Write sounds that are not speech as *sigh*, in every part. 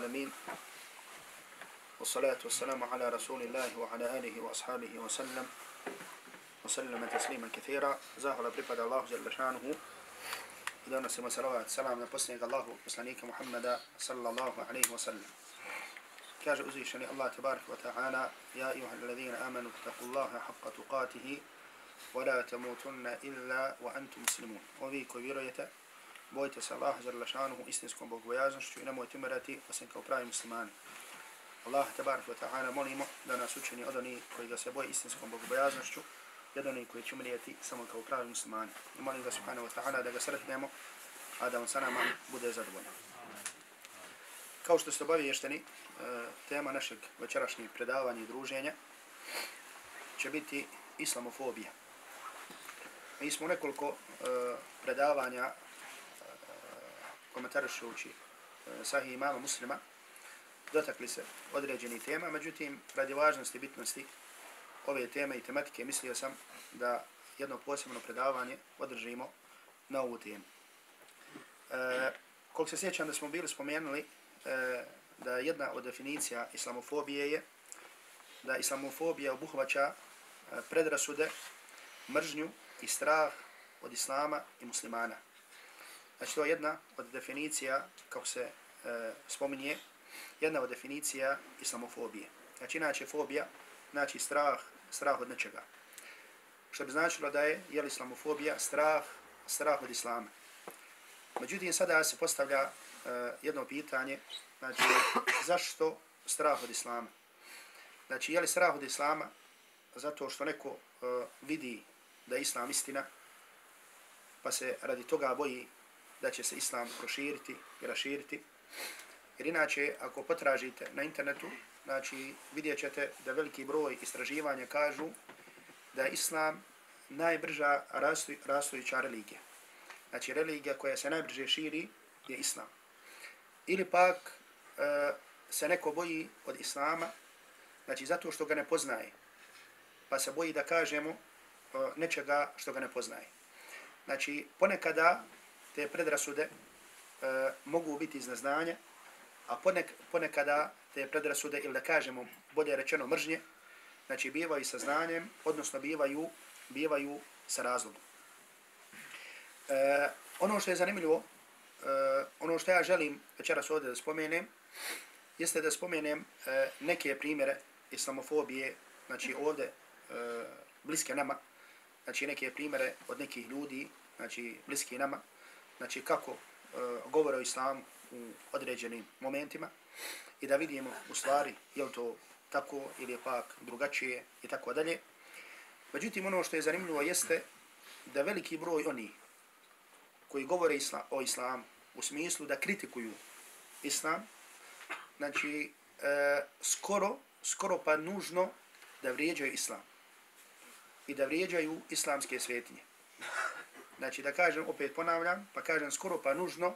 العالمين. والصلاة والسلام على رسول الله وعلى آله وأصحابه وسلم. وسلم تسليما كثيرا. زاهر بربا الله جل شانه. إدانا سيما سلوات سلام نفسنك الله وسلانيك محمد صلى الله عليه وسلم. كاج أزيشني الله تبارك وتعالى. يا أيها الذين آمنوا اتقوا الله حق تقاته. ولا تموتن إلا وأنتم مسلمون. وفي كبيرية bojite se Allaha za lašanuhu istinskom bogobojaznošću i nemojte umirati osim kao pravi muslimani. Allah tabarak wa ta'ala molimo da nas učini od onih koji ga se boje istinskom bogobojaznošću i od onih koji će umrijeti samo kao pravi muslimani. I molim ga subhanahu wa ta'ala da ga sretnemo, a da on sa nama bude zadovoljan. Kao što ste obavješteni, e, tema našeg večerašnjeg predavanja i druženja će biti islamofobija. Mi smo nekoliko e, predavanja komentarišući e, sahih imama muslima, dotakli se određeni tema, međutim, radi važnosti i bitnosti ove teme i tematike, mislio sam da jedno posebno predavanje održimo na ovu temu. E, koliko se sjećam da smo bili spomenuli e, da jedna od definicija islamofobije je da islamofobija obuhvaća e, predrasude, mržnju i strah od islama i muslimana. Znači to je jedna od definicija, kako se e, spominje, jedna od definicija islamofobije. Znači inače fobija, znači strah, strah od nečega. Što bi značilo da je, je islamofobija, strah, strah od islama. Međutim, sada se postavlja e, jedno pitanje, znači zašto strah od islama? Znači, je li strah od islama zato što neko e, vidi da je islam istina, pa se radi toga boji da će se islam proširiti i raširiti. Jer inače, ako potražite na internetu, znači vidjet ćete da veliki broj istraživanja kažu da je islam najbrža rastujuća religija. Znači, religija koja se najbrže širi je islam. Ili pak e, se neko boji od islama, znači zato što ga ne poznaje, pa se boji da kažemo e, nečega što ga ne poznaje. Znači, ponekada te predrasude e, mogu biti iz neznanja, a ponek, ponekada te predrasude, ili da kažemo bolje rečeno mržnje, znači bivaju sa znanjem, odnosno bivaju, bivaju sa razlogom. E, ono što je zanimljivo, e, ono što ja želim večeras ovdje da spomenem, jeste da spomenem e, neke primjere islamofobije, znači ovdje e, bliske nama, znači neke primjere od nekih ljudi, znači bliski nama, znači kako e, govore o islamu u određenim momentima i da vidimo u stvari je li to tako ili je pak drugačije i tako dalje. Međutim, ono što je zanimljivo jeste da veliki broj oni koji govore isla, o islamu u smislu da kritikuju islam, znači e, skoro, skoro pa nužno da vrijeđaju islam i da vrijeđaju islamske svetinje znači da kažem, opet ponavljam, pa kažem skoro pa nužno,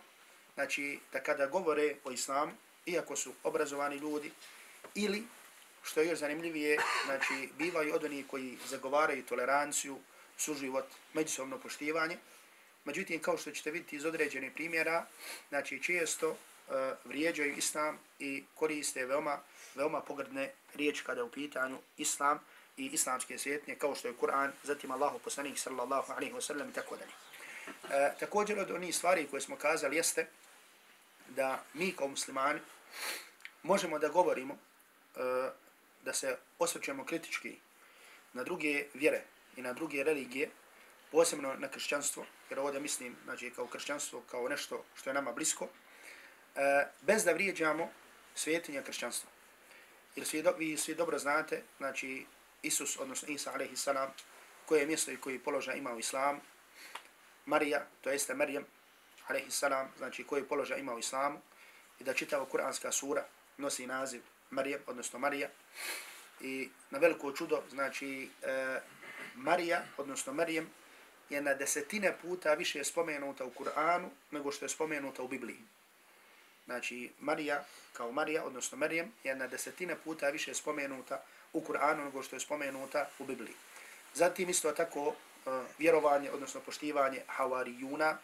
znači da kada govore o islamu, iako su obrazovani ljudi, ili, što je još zanimljivije, znači bivaju od onih koji zagovaraju toleranciju, suživot, međusobno poštivanje, međutim, kao što ćete vidjeti iz određenih primjera, znači često uh, vrijeđaju islam i koriste veoma, veoma pogrdne riječi kada je u pitanju islam, i islamske svjetnje kao što je Kur'an, zatim Allahu poslanik sallallahu alejhi ve sellem i tako dalje. E, također od onih stvari koje smo kazali jeste da mi kao muslimani možemo da govorimo e, da se osvrćemo kritički na druge vjere i na druge religije, posebno na kršćanstvo, jer ovdje mislim znači, kao kršćanstvo kao nešto što je nama blisko, e, bez da vrijeđamo svjetinja kršćanstva. Jer svi, do, vi svi dobro znate, znači Isus, odnosno Isa alaihi salam, koje mjesto i koji položaj ima u islamu, Marija, to jeste Marijem, alaihi salam, znači koji položaj ima u islamu, i da čitava kuranska sura nosi naziv Marijem, odnosno Marija, i na veliko čudo, znači e, Marija, odnosno Marijem, je na desetine puta više spomenuta u Kur'anu nego što je spomenuta u Bibliji. Znači, Marija, kao Marija, odnosno Marijem, je na desetine puta više spomenuta u Kur'anu nego što je spomenuta u Bibliji. Zatim isto tako e, vjerovanje, odnosno poštivanje havarijuna,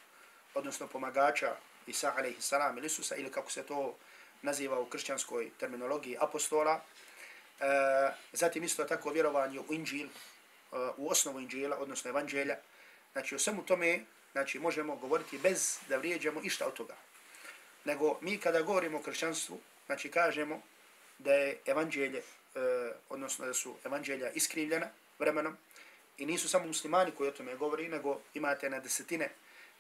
odnosno pomagača Isa alaihi salam ili Isusa, ili kako se to naziva u kršćanskoj terminologiji apostola. E, zatim isto tako vjerovanje u Inđil, e, u osnovu Inđila, odnosno Evanđelja. Znači, o svemu tome znači, možemo govoriti bez da vrijeđamo išta od toga. Nego mi kada govorimo o kršćanstvu, znači kažemo da je Evanđelje, e, odnosno da su Evanđelja iskrivljena vremenom i nisu samo muslimani koji o tome govori, nego imate na desetine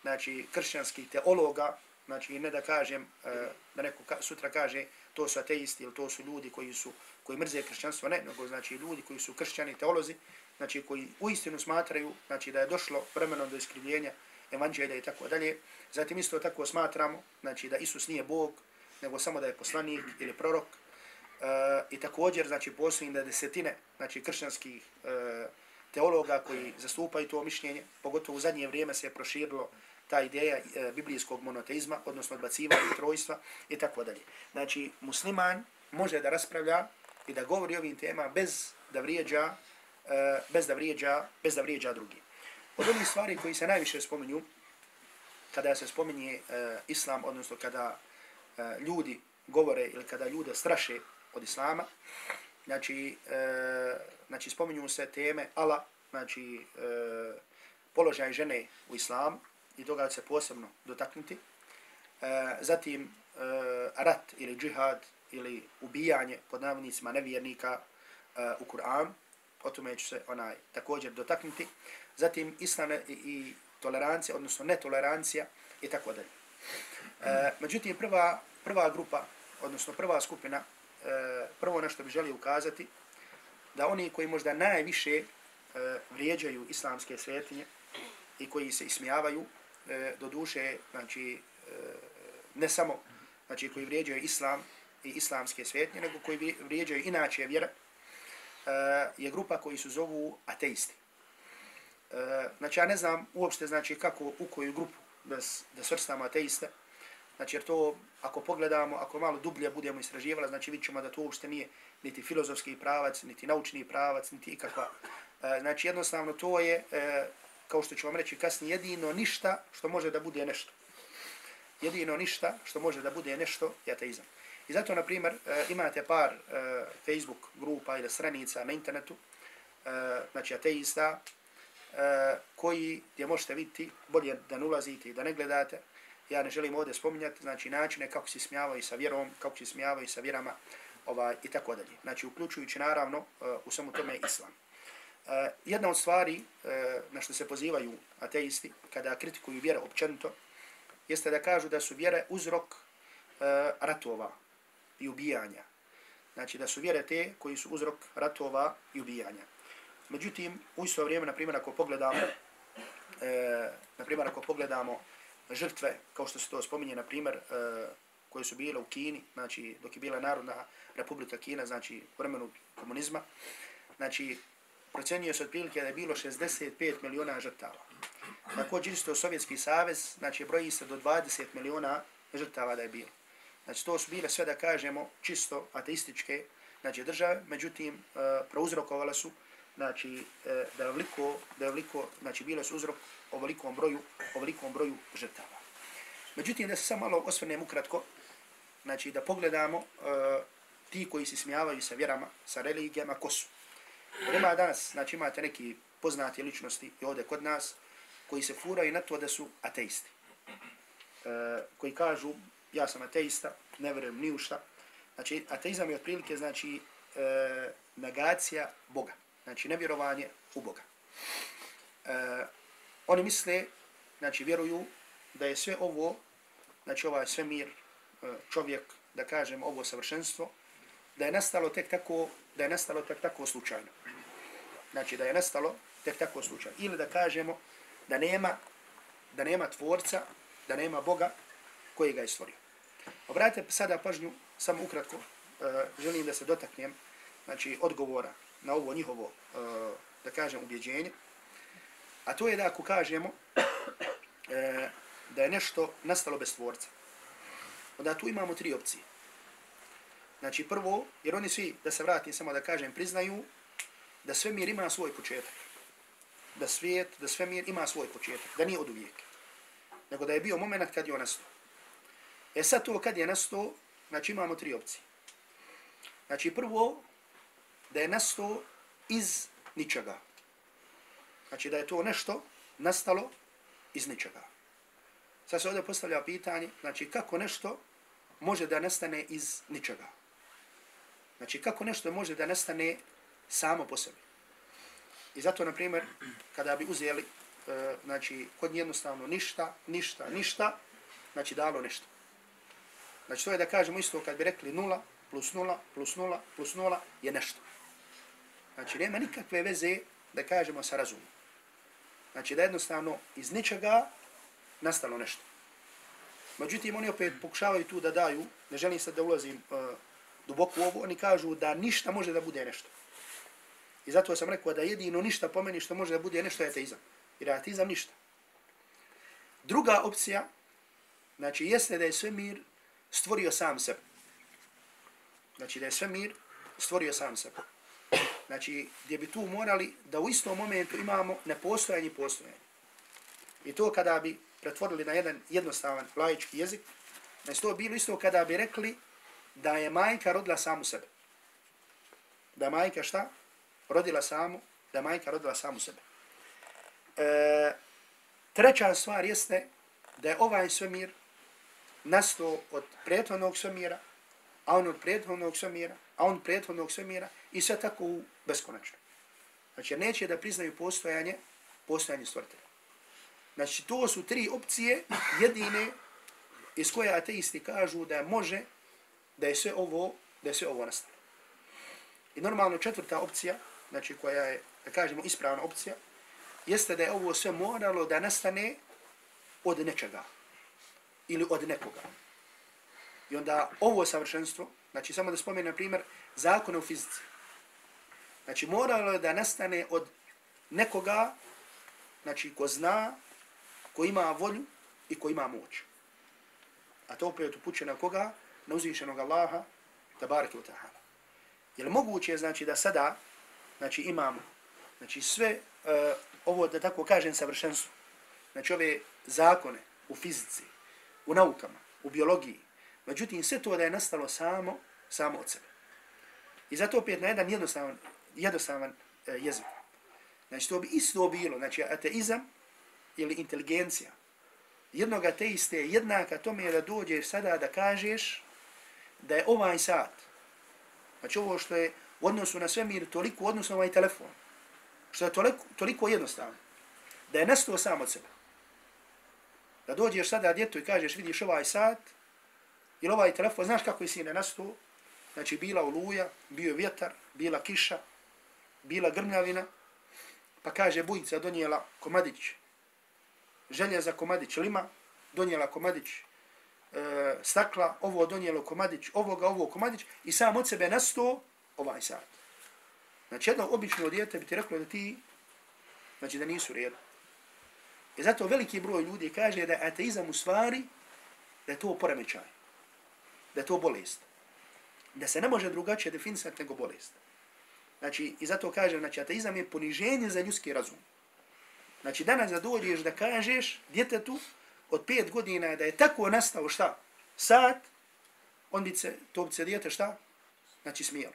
znači, kršćanskih teologa, znači ne da kažem, e, da neko ka, sutra kaže to su ateisti ili to su ljudi koji su koji mrze kršćanstvo, ne, nego znači ljudi koji su kršćani teolozi, znači koji u istinu smatraju znači da je došlo vremenom do iskrivljenja evanđelja i tako dalje. Zatim isto tako smatramo znači da Isus nije Bog, nego samo da je poslanik ili prorok. E, I također znači postoji da desetine znači kršćanskih e, teologa koji zastupaju to mišljenje, pogotovo u zadnje vrijeme se je proširilo ta ideja e, biblijskog monoteizma, odnosno odbacivanja trojstva i tako dalje. Znači, musliman može da raspravlja i da govori ovim tema bez da vrijeđa, e, bez da vrijeđa, bez da vrijeđa drugi. Od onih stvari koji se najviše spominju, kada se spominje e, islam, odnosno kada e, ljudi govore ili kada ljude straše od islama, znači, e, znači spominju se teme ala, znači e, položaj žene u islamu, i toga se posebno dotaknuti. E, zatim e, rat ili džihad ili ubijanje pod navodnicima nevjernika e, u Kur'an, o tome ću se onaj također dotaknuti. Zatim islam i, tolerancija, odnosno netolerancija i tako dalje. E, međutim, prva, prva grupa, odnosno prva skupina, e, prvo nešto bi želio ukazati, da oni koji možda najviše e, vrijeđaju islamske svetinje i koji se ismijavaju, e, do duše, znači, e, ne samo znači, koji vrijeđaju islam i islamske svetinje, nego koji vrijeđaju inače vjera, e, je grupa koji su zovu ateisti. E, znači, ja ne znam uopšte znači, kako, u koju grupu da, da svrstamo ateiste, Znači, jer to, ako pogledamo, ako malo dublje budemo istraživali, znači vidit ćemo da to uopšte nije niti filozofski pravac, niti naučni pravac, niti ikakva. E, znači, jednostavno, to je e, kao što ću vam reći kasnije, jedino ništa što može da bude nešto. Jedino ništa što može da bude nešto je ateizam. I zato, na primjer, e, imate par e, Facebook grupa ili stranica na internetu, e, znači ateista, E, koji gdje možete vidjeti, bolje da ne ulazite i da ne gledate. Ja ne želim ovdje spominjati, znači načine kako se smijavaju sa vjerom, kako se smijavaju sa vjerama ovaj, i tako dalje. Znači, uključujući naravno e, u samo tome islam. E, jedna od stvari na što se pozivaju ateisti kada kritikuju vjere općenito jeste da kažu da su vjere uzrok ratova i ubijanja. Znači da su vjere te koji su uzrok ratova i ubijanja. Međutim, u isto vrijeme, na primjer, ako pogledamo, *clears throat* e, na primjer, ako pogledamo žrtve, kao što se to spominje, na primjer, e, koje su bile u Kini, znači dok je bila Narodna republika Kina, znači vremenu komunizma, znači procenio se otprilike da je bilo 65 miliona žrtava. Također isto Sovjetski savez, znači broji se do 20 miliona žrtava da je bilo. Znači to su bile sve da kažemo čisto ateističke znači, države, međutim e, prouzrokovala su znači, e, da je veliko, da je veliko, znači bilo su uzrok o velikom broju, o velikom broju žrtava. Međutim, da se samo malo osvrnem ukratko, znači da pogledamo uh, ti koji se smijavaju sa vjerama, sa religijama, ko su. Ima danas, znači imate neki poznati ličnosti i ovdje kod nas, koji se furaju na to da su ateisti. E, koji kažu, ja sam ateista, ne verujem ni u šta. Znači, ateizam je otprilike, znači, e, negacija Boga. Znači, nevjerovanje u Boga. E, oni misle, znači, vjeruju da je sve ovo, znači, ovaj svemir, e, čovjek, da kažem, ovo savršenstvo, da je nastalo tek tako, da je nastalo tek tako slučajno. Znači da je nastalo tek tako slučajno. Ili da kažemo da nema, da nema tvorca, da nema Boga koji ga je stvorio. Obratite sada pažnju, samo ukratko, uh, želim da se dotaknem znači, odgovora na ovo njihovo, e, da kažem, ubjeđenje. A to je da ako kažemo e, da je nešto nastalo bez tvorca, onda tu imamo tri opcije. Znači prvo, jer oni svi, da se vratim samo da kažem, priznaju da svemir ima svoj početak. Da svijet, da svemir ima svoj početak. Da nije od uvijek. Nego da je bio moment kad je on nastao. E sad to kad je nastao, znači imamo tri opcije. Znači prvo, da je nastao iz ničega. Znači da je to nešto nastalo iz ničega. Sad se ovdje postavlja pitanje, znači kako nešto može da nastane iz ničega. Znači kako nešto može da nastane samo po sebi. I zato, na primjer, kada bi uzeli, e, znači, kod jednostavno ništa, ništa, ništa, znači dalo nešto. Znači to je da kažemo isto kad bi rekli nula plus nula plus nula plus nula je nešto. Znači nema nikakve veze da kažemo sa razumom. Znači da jednostavno iz ničega nastalo nešto. Međutim, oni opet pokušavaju tu da daju, ne želim sad da ulazim uh, duboko u ovo, oni kažu da ništa može da bude nešto. I zato sam rekao da jedino ništa pomeni što može da bude nešto je ateizam. Jer ateizam ništa. Druga opcija, znači jeste da je svemir stvorio sam sebe. Znači da je sve mir stvorio sam sebe. Znači gdje bi tu morali da u istom momentu imamo nepostojanje i postojanje. I to kada bi pretvorili na jedan jednostavan laički jezik, znači to bilo isto kada bi rekli da je majka rodila samu sebe. Da majka šta? Rodila samu, da majka rodila samu sebe. E, treća stvar jeste da je ovaj svemir nastao od prethodnog svemira, a on od prethodnog svemira, a on prethodnog svemira i sve tako u beskonačno. Znači, neće da priznaju postojanje, postojanje stvrtelja. Znači, to su tri opcije jedine iz koje ateisti kažu da može da je sve ovo, da je sve ovo nastalo. I normalno četvrta opcija, znači koja je, da kažemo, ispravna opcija, jeste da je ovo sve moralo da nastane od nečega ili od nekoga. I onda ovo savršenstvo, znači samo da spomenem, na primjer, zakone u fizici. Znači moralo je da nastane od nekoga, znači ko zna, ko ima volju i ko ima moć. A to opet upuće na koga? Na uzvišenog Allaha, tabarake wa ta'ala. Jer moguće je znači, da sada, znači, imamo, znači, sve, uh, ovo, da tako kažem, savršenstvo, znači, ove zakone u fizici, u naukama, u biologiji. Međutim, sve to da je nastalo samo, samo od sebe. I zato opet na jedan jednostavan, jednostavan e, jezik. Znači, to bi isto bilo, znači, ateizam ili inteligencija. Jednog ateiste je jednaka tome je da dođeš sada da kažeš da je ovaj sat, znači ovo što je u odnosu na svemir toliko odnosno ovaj telefon, što je toliko, toliko jednostavno, da je nastao sam od sebe. Da dođeš sada djetu i kažeš, vidiš ovaj sat, ili ovaj telefon, znaš kako je sine nastao? Znači, bila oluja, bio vjetar, bila kiša, bila grmljavina, pa kaže, bujica donijela komadić, želja za komadić lima, donijela komadić e, stakla, ovo donijelo komadić, ovoga, ovo komadić, i sam od sebe nasto ovaj sat. Znači, jedno obično dijete bi ti reklo da ti, znači da nisu redu. I zato veliki broj ljudi kaže da je ateizam u stvari da je to poremećaj. Da je to bolest. Da se ne može drugačije definisati nego bolest. Znači, i zato kažem, znači, ateizam je poniženje za ljudski razum. Znači, danas da dođeš da kažeš djetetu od pet godina da je tako nastao šta? Sad, on bi se, to bi se djete šta? Znači, smijelo.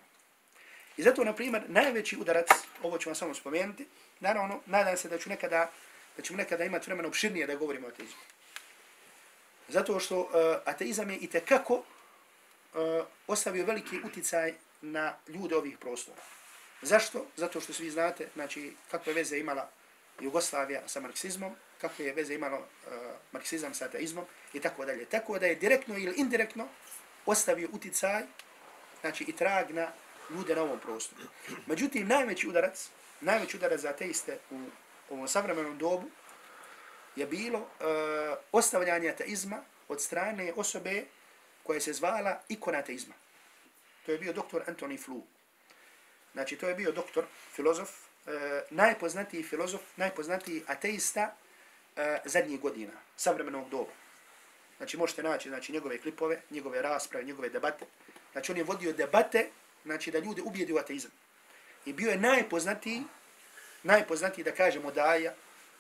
I zato, na primjer, najveći udarac, ovo ću vam samo spomenuti, naravno, nadam se da ću nekada da ćemo nekada imati vremena opširnije da govorimo o ateizmu. Zato što uh, ateizam je i tekako uh, e, ostavio veliki uticaj na ljude ovih prostora. Zašto? Zato što svi znate, znači, kakve veze imala Jugoslavija sa marksizmom, kakve je veze imalo uh, marksizam sa ateizmom i tako dalje. Tako da je direktno ili indirektno ostavio uticaj, znači i trag na ljude na ovom prostoru. Međutim, najveći udarac, najveći udarac za ateiste u ovom savremenom dobu je bilo uh, ostavljanje ateizma od strane osobe koja se zvala ikona ateizma. To je bio doktor Anthony Flew. Znači, to je bio doktor, filozof, uh, najpoznatiji filozof, najpoznatiji ateista uh, zadnjih godina, savremenog doba. Znači, možete naći znači, njegove klipove, njegove rasprave, njegove debate. Znači, on je vodio debate, znači, da ljude ubijedi u ateizam. I bio je najpoznatiji najpoznatiji da kažemo daja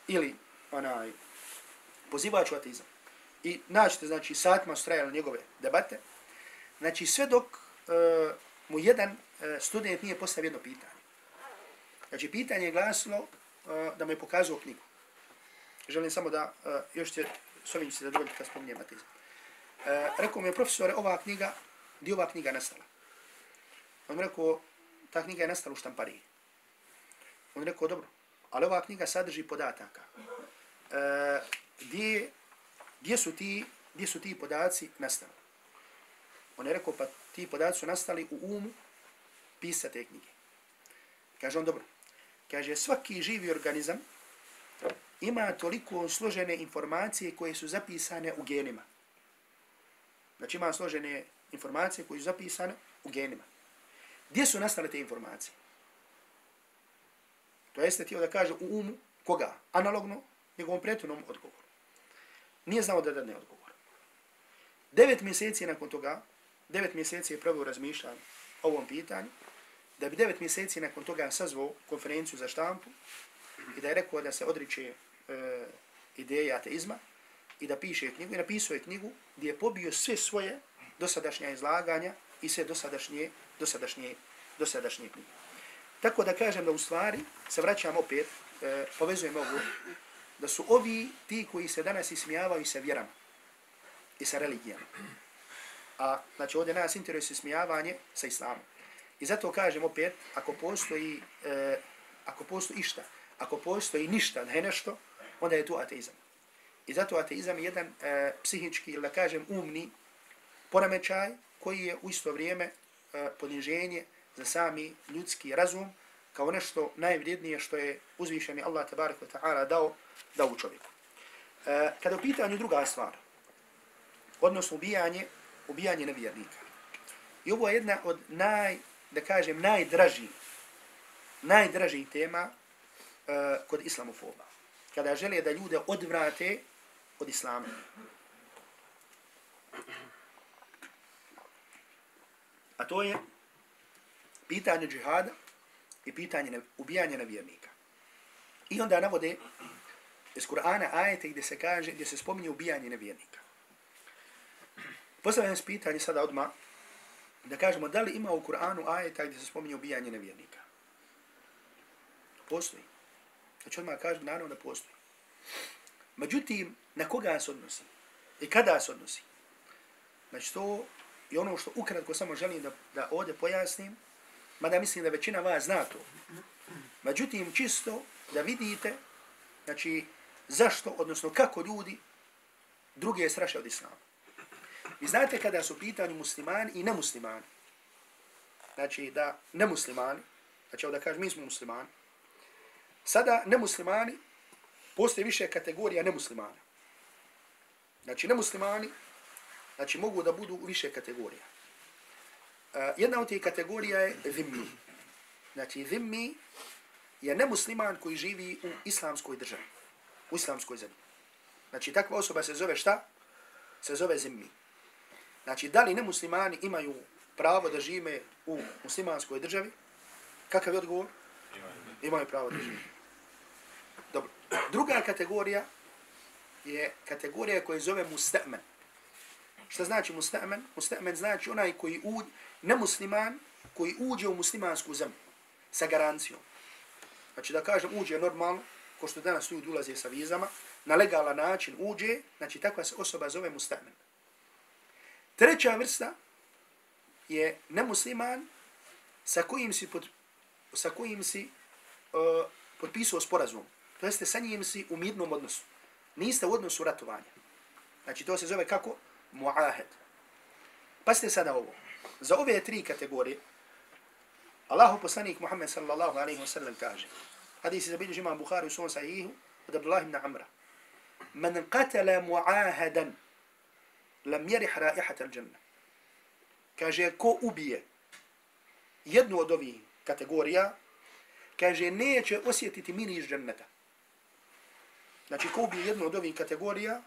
ili onaj pozivač u ateizam. I naćete, znači, satima su trajali njegove debate. znači sve dok uh, mu jedan E, student nije postavio jedno pitanje. Znači pitanje je glasilo uh, da mu je pokazao knjigu. Želim samo da uh, još će s ovim se zadovoljiti kad spominjem atizam. Uh, rekao mi je profesore, ova knjiga, gdje ova knjiga nastala? On mi rekao, ta knjiga je nastala u štampariji. On mi rekao, dobro, ali ova knjiga sadrži podataka. Uh, gdje, gdje, su ti, gdje su ti podaci nastali? On je rekao, pa ti podaci su nastali u umu pisa te knjige. Kaže on, dobro. Kaže, svaki živi organizam ima toliko složene informacije koje su zapisane u genima. Znači ima složene informacije koje su zapisane u genima. Gdje su nastale te informacije? To jeste tijelo da kaže u umu koga? Analogno njegovom prijateljnom odgovoru. Nije znao da dadne odgovor. Devet mjeseci nakon toga, devet mjeseci je prvo razmišljan o ovom pitanju, da bi devet mjeseci nakon toga sazvao konferenciju za štampu i da je rekao da se odriče e, ideje ateizma i da piše knjigu i napisao je knjigu gdje je pobio sve svoje dosadašnje izlaganja i sve dosadašnje, dosadašnje, dosadašnje knjige. Tako da kažem da u stvari se vraćam opet, e, povezujem ovo, da su ovi ti koji se danas ismijavaju sa vjerama i sa religijama. A znači ovdje nas interesuje ismijavanje sa islamom. I zato kažem opet, ako postoji, e, ako postoji išta, ako postoji ništa, ne nešto, onda je to ateizam. I zato ateizam je jedan e, psihički, ili da kažem umni, poremećaj koji je u isto vrijeme e, poniženje za sami ljudski razum, kao nešto najvrijednije što je uzvišeni Allah tabarik wa ta'ala dao, dao čovjeku. E, kada u pitanju druga stvar, odnosno ubijanje, ubijanje nevjernika. I ovo je jedna od naj, da kažem, najdraži, najdraži tema uh, kod islamofoba. Kada žele da ljude odvrate od islama. A to je pitanje džihada i pitanje ubijanja nevjernika. I onda navode iz Kur'ana ajete gdje se kaže, gdje se spominje ubijanje nevjernika. Postavljam se pitanje sada odma da kažemo da li ima u Kur'anu ajeta gdje se spominje ubijanje nevjernika. Postoji. Znači odmah kažem, naravno da postoji. Međutim, na koga se odnosi? I kada se odnosi? Znači to je ono što ukratko samo želim da, da ovdje pojasnim, mada mislim da većina vas zna to. Međutim, čisto da vidite, znači, zašto, odnosno kako ljudi druge straše od islama. Vi znate kada su pitanju muslimani i nemuslimani, znači da nemuslimani, znači da kažem mi smo muslimani, sada nemuslimani, postoje više kategorija nemuslimana. Znači nemuslimani, znači mogu da budu više kategorija. Uh, jedna od tih kategorija je zimmi. Znači zimmi je nemusliman koji živi u islamskoj državi, u islamskoj zemlji. Znači takva osoba se zove šta? Se zove zimmi. Znači, da li nemuslimani imaju pravo da žive u muslimanskoj državi? Kakav je odgovor? Imaju pravo da žive. Dobro. Druga kategorija je kategorija koja zove musta'men. Šta znači musta'men? Musta'men znači onaj koji uđe, nemusliman koji uđe u muslimansku zemlju sa garancijom. Znači da kažem uđe normalno, ko što danas ljudi ulaze sa vizama, na legalan način uđe, znači takva se osoba zove musta'men. Treća vrsta je nemusliman sa kojim si, pod, sa kojim si uh, potpisao sporazum. To jeste sa njim si u mirnom odnosu. Niste u odnosu ratovanja. Znači to se zove kako? Muahed. Pa ste sada ovo. Za ove tri kategorije Allahu poslanik Muhammed sallallahu alaihi wa sallam kaže hadisi za bilježi imam Bukhari u svom sahihu od Abdullah ibn Amra Man qatala muahadan lam yarih raihat al-janna. Kaže ko ubije jednu od ovih kategorija, kaže neće osjetiti miris dženneta. Znači ko ubije jednu od ovih kategorija,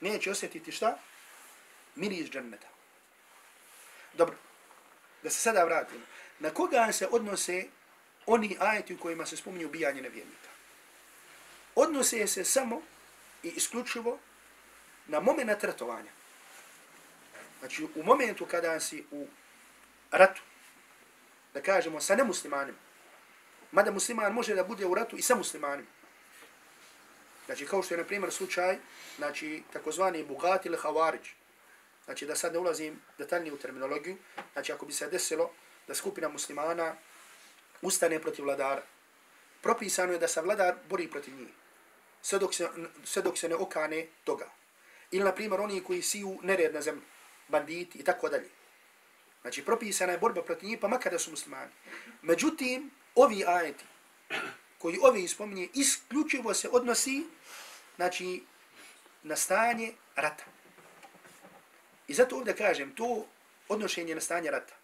neće osjetiti šta? Miris dženneta. Dobro, da se sada vratimo. Na koga se odnose oni ajeti u kojima se spominju ubijanje nevjernika? Odnose se samo i isključivo na moment ratovanja. Znači, u momentu kada si u ratu, da kažemo sa nemuslimanima, mada musliman može da bude u ratu i sa muslimanima. Znači, kao što je, na primjer, slučaj, znači, takozvani Bugati ili Havarić. Znači, da sad ne ulazim detaljnije u terminologiju, znači, ako bi se desilo da skupina muslimana ustane protiv vladara, propisano je da se vladar bori protiv njih, sve dok se, sve dok se ne okane toga. Ili, na primjer, oni koji siju nered na zemlji, banditi i tako dalje. Znači, propisana je borba protiv njih, pa makar da su muslimani. Međutim, ovi ajeti, koji ovi spominje, isključivo se odnosi, znači, na stanje rata. I zato ovdje kažem, to odnošenje na stanje rata.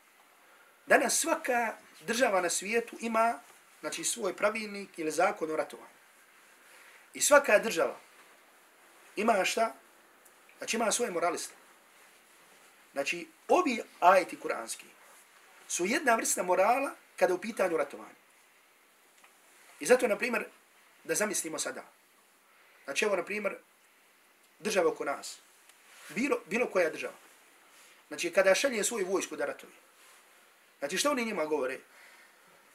Danas svaka država na svijetu ima, znači, svoj pravilnik ili zakon o ratovanju. I svaka država ima šta? Znači, ima svoje moraliste. Znači, ovi ajeti kuranski su jedna vrsta morala kada u pitanju ratovanja. I zato, na primjer, da zamislimo sada. Znači, evo, na primjer, država oko nas. Bilo, bilo koja država. Znači, kada šalje svoju vojsku da ratuje. Znači, što oni njima govore?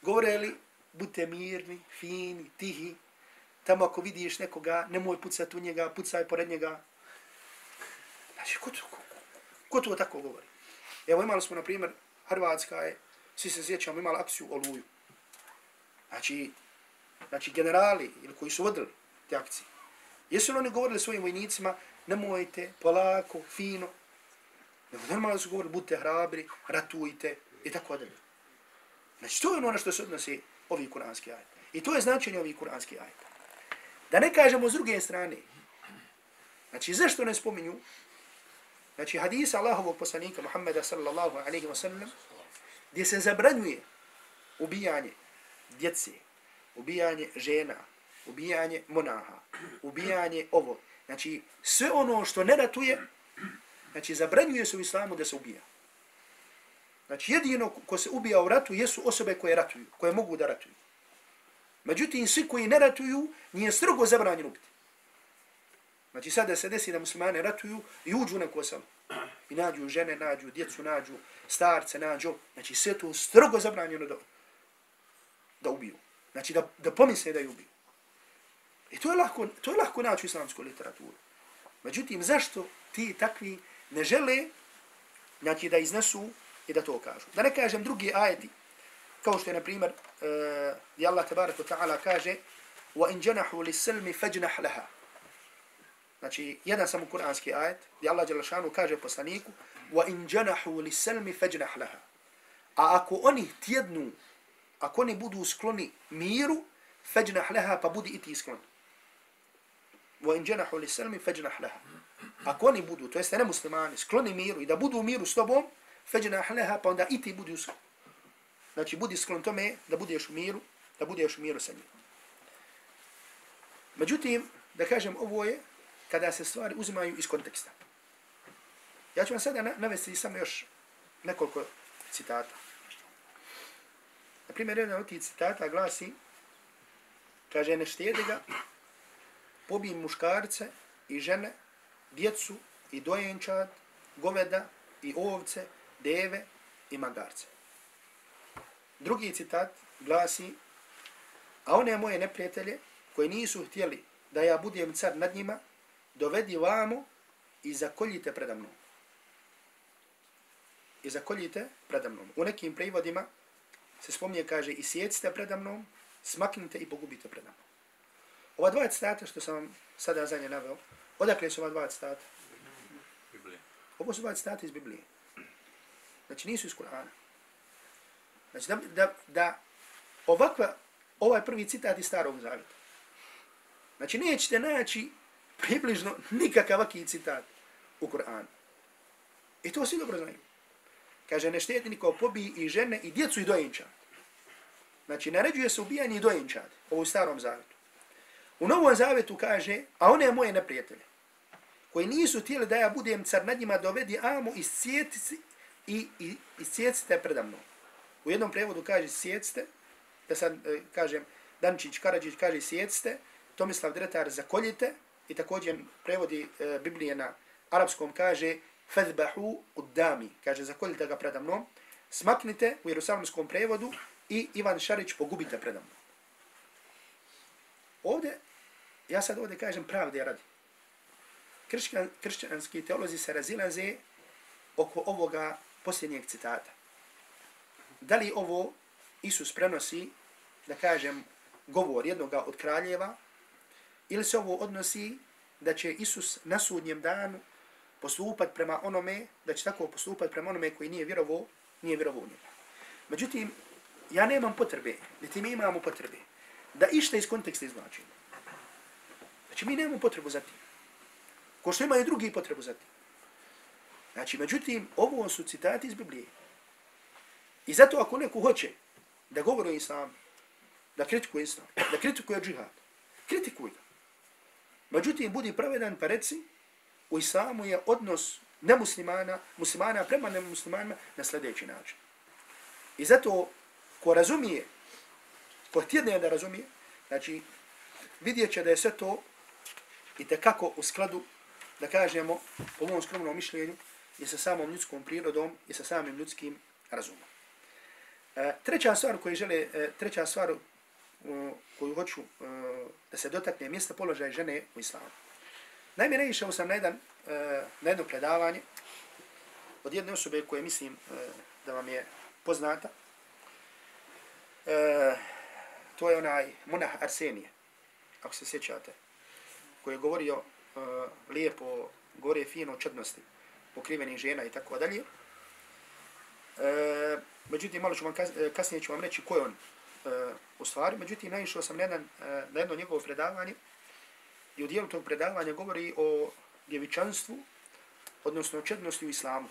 Govore li, budite mirni, fini, tihi, tamo ako vidiš nekoga, nemoj pucati u njega, pucaj pored njega. Znači, ko to, ko, ko to tako govori? Evo imali smo, na primjer, Hrvatska je, svi se sjećamo, imali akciju Oluju. Znači, znači generali ili koji su vodili te akcije, jesu li oni govorili svojim vojnicima, nemojte, polako, fino, nego normalno su govorili, budite hrabri, ratujte i tako dalje. Znači, to je ono što se odnosi ovi kuranski ajta. I to je značenje ovih kuranskih ajeta. Da ne kažemo s druge strane, znači, zašto ne spominju Znači hadis Allahovog poslanika Muhammeda sallallahu alaihi wa sallam gdje se zabranjuje ubijanje djece, ubijanje žena, ubijanje monaha, ubijanje ovo. Znači sve ono što ne ratuje, znači zabranjuje se u islamu da se ubija. Znači jedino ko se ubija u ratu jesu osobe koje ratuju, koje mogu da ratuju. Međutim, svi koji ne ratuju, nije strogo zabranjeno ubiti. Znači sad da se desi da muslimane ratuju i uđu na kosam. I nađu žene, nađu djecu, nađu starce, nađu. Znači sve to strogo zabranjeno da, da ubiju. Znači da, da pomisle da ju ubiju. I to je lahko, to je lahko naći u islamskoj literaturi. Međutim, zašto ti takvi ne žele znači, da iznesu i da to kažu? Da ne kažem drugi ajeti, kao što je, na primjer, uh, gdje Allah tabaraka ta'ala kaže وَإِنْ جَنَحُوا لِسَلْمِ فَجْنَحْ لَهَا Znači, jedan samo kuranski ajet, gdje Allah Đelešanu kaže poslaniku, janahu li selmi feđnah laha. A ako oni tjednu, ako oni budu skloni miru, feđnah laha, pa budi i ti sklon. Janahu li selmi feđnah laha. Ako oni budu, to jeste ne muslimani, skloni miru i da budu u miru s tobom, feđnah laha, pa onda i ti budi sklon. Znači, budi sklon tome da budeš u miru, da budeš u miru sa njim. Međutim, da kažem, ovo je kada se stvari uzimaju iz konteksta. Ja ću vam sada navesti samo još nekoliko citata. Na primjer, jedan od tih citata glasi, kaže, ne štijede ga, pobij muškarce i žene, djecu i dojenčad, goveda i ovce, deve i magarce. Drugi citat glasi, a one moje neprijatelje koji nisu htjeli da ja budem car nad njima, dovedi vamo i zakoljite predamnom. I zakoljite predamnom. U nekim prevodima se spomnije, kaže, i sjecite predamnom, smaknite i pogubite predamnom. Ova dva citata što sam sada za nje naveo, odakle su ova dva citata? Ovo su dva citata iz Biblije. Znači nisu iz Kur'ana. Znači da, da, da ovakva, ovaj prvi citat iz starog zavjeta. Znači nećete naći približno nikakav vaki citat u Kur'anu. I to svi dobro znaju. Kaže, ne šteti niko pobiji i žene i djecu i dojenčad. Znači, naređuje se ubijanje i dojenčad u starom zavetu. U novom zavetu kaže, a one moje neprijatelje, koji nisu tijeli da ja budem car nad njima, dovedi amu i sjetici, i, i, i sjetite predamno. U jednom prevodu kaže sjetite, da sad e, kažem, Dančić Karadžić kaže sjetite, Tomislav Dretar zakoljite, i također prevodi e, Biblije na arapskom kaže fadbahu uddami, Kaže, zakoljite ga predamnom. Smaknite u jerusalimskom prevodu i Ivan Šarić pogubite predamnom. Ovde, ja sad ovde kažem pravde radi. Kršćan, kršćanski teolozi se razilaze oko ovoga posljednjeg citata. Da li ovo Isus prenosi, da kažem, govor jednoga od kraljeva, ili se ovo odnosi da će Isus na sudnjem danu postupat prema onome, da će tako postupat prema onome koji nije vjerovo, nije vjerovo u njega. Međutim, ja nemam potrebe, niti mi imamo potrebe, da išta iz konteksta izvlačimo. Znači, mi nemamo potrebu za tim. Ko što imaju drugi potrebu za tim. Znači, međutim, ovo su citati iz Biblije. I zato ako neko hoće da govori o islamu, da kritikuje islam, da kritikuje džihad, kritikuj ga. Međutim, budi pravedan pa reci, u islamu je odnos nemuslimana, muslimana prema nemuslimanima na sljedeći način. I zato, ko razumije, ko htjedne da razumije, znači, vidjet će da je sve to i tekako u skladu, da kažemo, po mom skromnom mišljenju, i sa samom ljudskom prirodom i sa samim ljudskim razumom. E, treća stvar koju žele, e, treća stvar koju hoću e, da se dotakne mjesta položaja žene u islamu. Naime, ne išao sam na, jedan, e, na jedno predavanje od jedne osobe koje mislim e, da vam je poznata. To je onaj monah Arsenije, ako se sjećate, koji je govorio e, lijepo, govori fino o čednosti pokrivenih žena i tako dalje. Međutim, malo ću vam kasnije ću vam reći ko je on u stvari. Međutim, naišao sam na, jedan, e, na jedno njegovo predavanje i u dijelu tog predavanja govori o djevičanstvu, odnosno čednosti u islamu.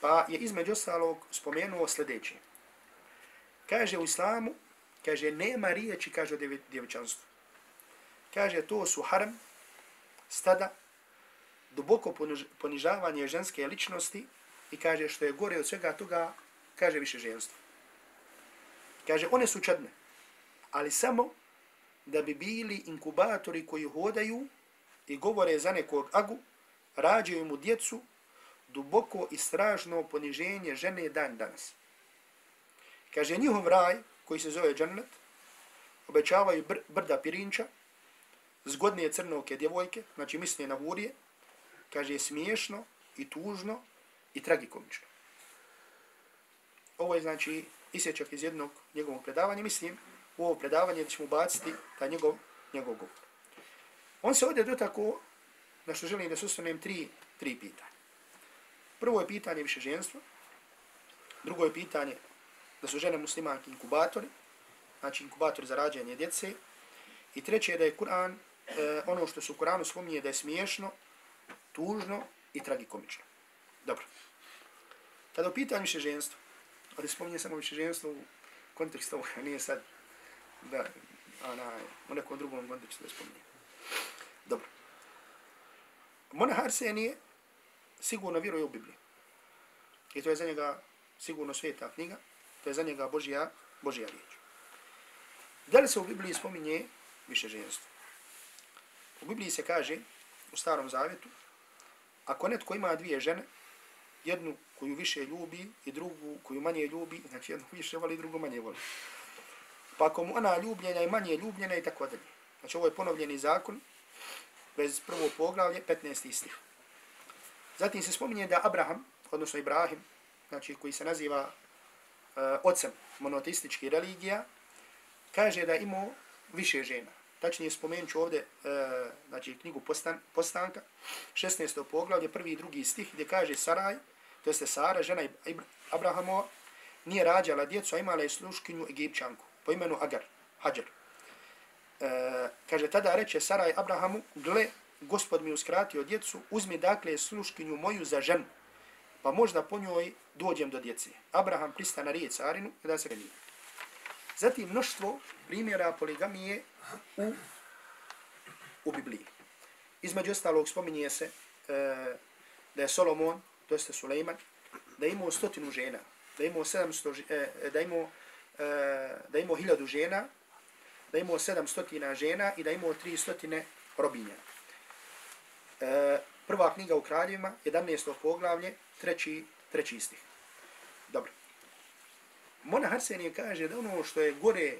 Pa je između ostalog spomenuo sljedeće. Kaže u islamu, kaže, nema riječi, kaže o djevičanstvu. Kaže, to su haram, stada, duboko ponižavanje ženske ličnosti i kaže što je gore od svega toga, kaže više ženstvo. Kaže, one su čedne, ali samo da bi bili inkubatori koji hodaju i govore za nekog agu, rađaju mu djecu, duboko i stražno poniženje žene dan danas. Kaže, njihov raj, koji se zove džennet, obećavaju br brda pirinča, zgodnije crnoke djevojke, znači misli na hurije, kaže, smiješno i tužno i tragikomično. Ovo je, znači, isječak iz jednog njegovog predavanja. Mislim, u ovo predavanje da ćemo baciti ta njegov, njegov govor. On se ovdje dotako, na što želim da sustanem, tri, tri pitanja. Prvo je pitanje više ženstva. Drugo je pitanje da su žene muslimanke inkubatori, znači inkubatori za rađanje djece. I treće je da je Kur'an, e, ono što su u Kur'anu spominje da je smiješno, tužno i tragikomično. Dobro. Kada u pitanju više ženstva, ali spominje samo više ženstvo u kontekstu ovoga, nije sad da, ona, u nekom drugom kontekstu da spominje. Dobro. Mona Harsenije sigurno vjeruje u Bibliju. I to je za njega sigurno sveta knjiga, to je za njega Božja, Božja riječ. Da li se u Bibliji spominje više ženstvo? U Bibliji se kaže, u starom Zavetu, ako netko ima dvije žene, jednu koju više ljubi i drugu koju manje ljubi, znači jednu više voli i drugu manje voli. Pa ako mu ona ljubljena i manje ljubljena i tako dalje. Znači ovo je ponovljeni zakon, bez prvo poglavlje, 15. stih. Zatim se spominje da Abraham, odnosno Ibrahim, znači koji se naziva uh, ocem monoteističkih religija, kaže da imao više žena. Tačnije spomenut ću ovdje uh, znači, knjigu postan, Postanka, 16. poglavlje, prvi i drugi stih, gdje kaže Saraj, to jeste Sara, žena Abrahamo, nije rađala djecu, a imala je sluškinju Egipćanku, po imenu Agar, Hajar. E, kaže, tada reče Saraj Abrahamu, gle, gospod mi uskratio djecu, uzmi dakle sluškinju moju za ženu, pa možda po njoj dođem do djece. Abraham prista na riječ Sarinu da se nije. Zatim mnoštvo primjera poligamije u, u Bibliji. Između ostalog spominje se e, da je Solomon to jeste Sulejman, da je imao stotinu žena, da je imao 700, eh, e, da je imao, eh, da je imao hiljadu žena, da je imao sedamstotina žena i da je imao tri stotine robinja. Eh, Prva knjiga u kraljevima, 11. poglavlje, treći, treći stih. Dobro. Mona Harsenije kaže da ono što je gore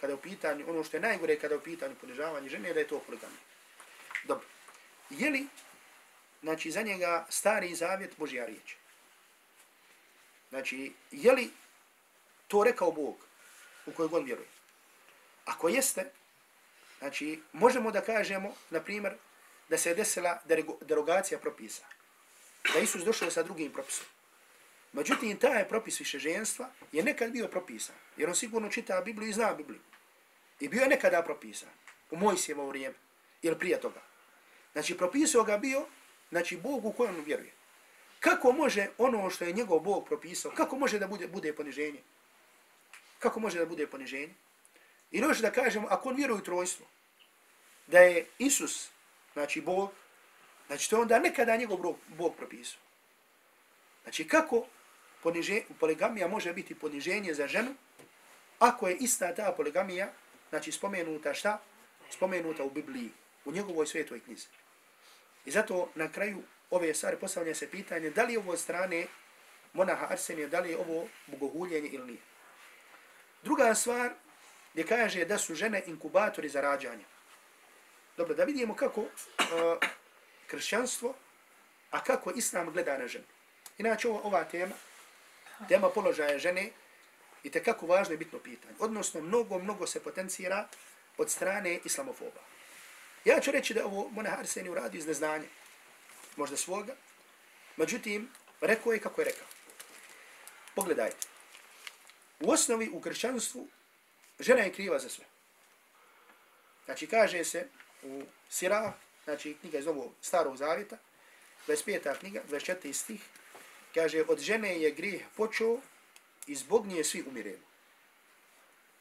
kada je u pitanju, ono što je najgore kada je u pitanju ponižavanje žene, da je to poligamija. Dobro. Je li, znači, za njega stari zavjet Božja riječ? Znači, je li to rekao Bog u kojeg on vjeruje? Ako jeste, znači, možemo da kažemo, na primjer, da se je desila derogacija propisa. Da Isus došao sa drugim propisom. Međutim, taj propis više ženstva je nekad bio propisan. Jer on sigurno čita Bibliju i zna Bibliju. I bio je nekada propisan. U Mojsijevo vrijeme. Ili prije toga. Znači, propisao ga bio, znači, Bog u kojem vjeruje. Kako može ono što je njegov Bog propisao, kako može da bude, bude poniženje? Kako može da bude poniženje? I ono još da kažemo, ako on vjeruje u trojstvo, da je Isus, znači Bog, znači to je onda nekada njegov Bog, Bog propisao. Znači kako poniže, poligamija može biti poniženje za ženu, ako je ista ta poligamija, znači spomenuta šta? Spomenuta u Bibliji, u njegovoj svetoj knjizi. I zato na kraju ove stvari postavlja se pitanje da li je ovo od strane monaha Arsenija, da li je ovo bogohuljenje ili nije. Druga stvar gdje kaže da su žene inkubatori za rađanje. Dobro, da vidimo kako uh, kršćanstvo, a kako islam gleda na žene. Inače, ova tema, tema položaja žene, i tekako važno i bitno pitanje. Odnosno, mnogo, mnogo se potencira od strane islamofoba. Ja ću reći da ovo Mona Arseni uradi iz neznanja, možda svoga, međutim, rekao je kako je rekao. Pogledajte. U osnovi, u kršćanstvu, žena je kriva za sve. Znači, kaže se u Sirah, znači knjiga iz ovog starog zavjeta, 25. knjiga, 24. stih, kaže, od žene je grijeh počeo i zbog nje svi umiremo.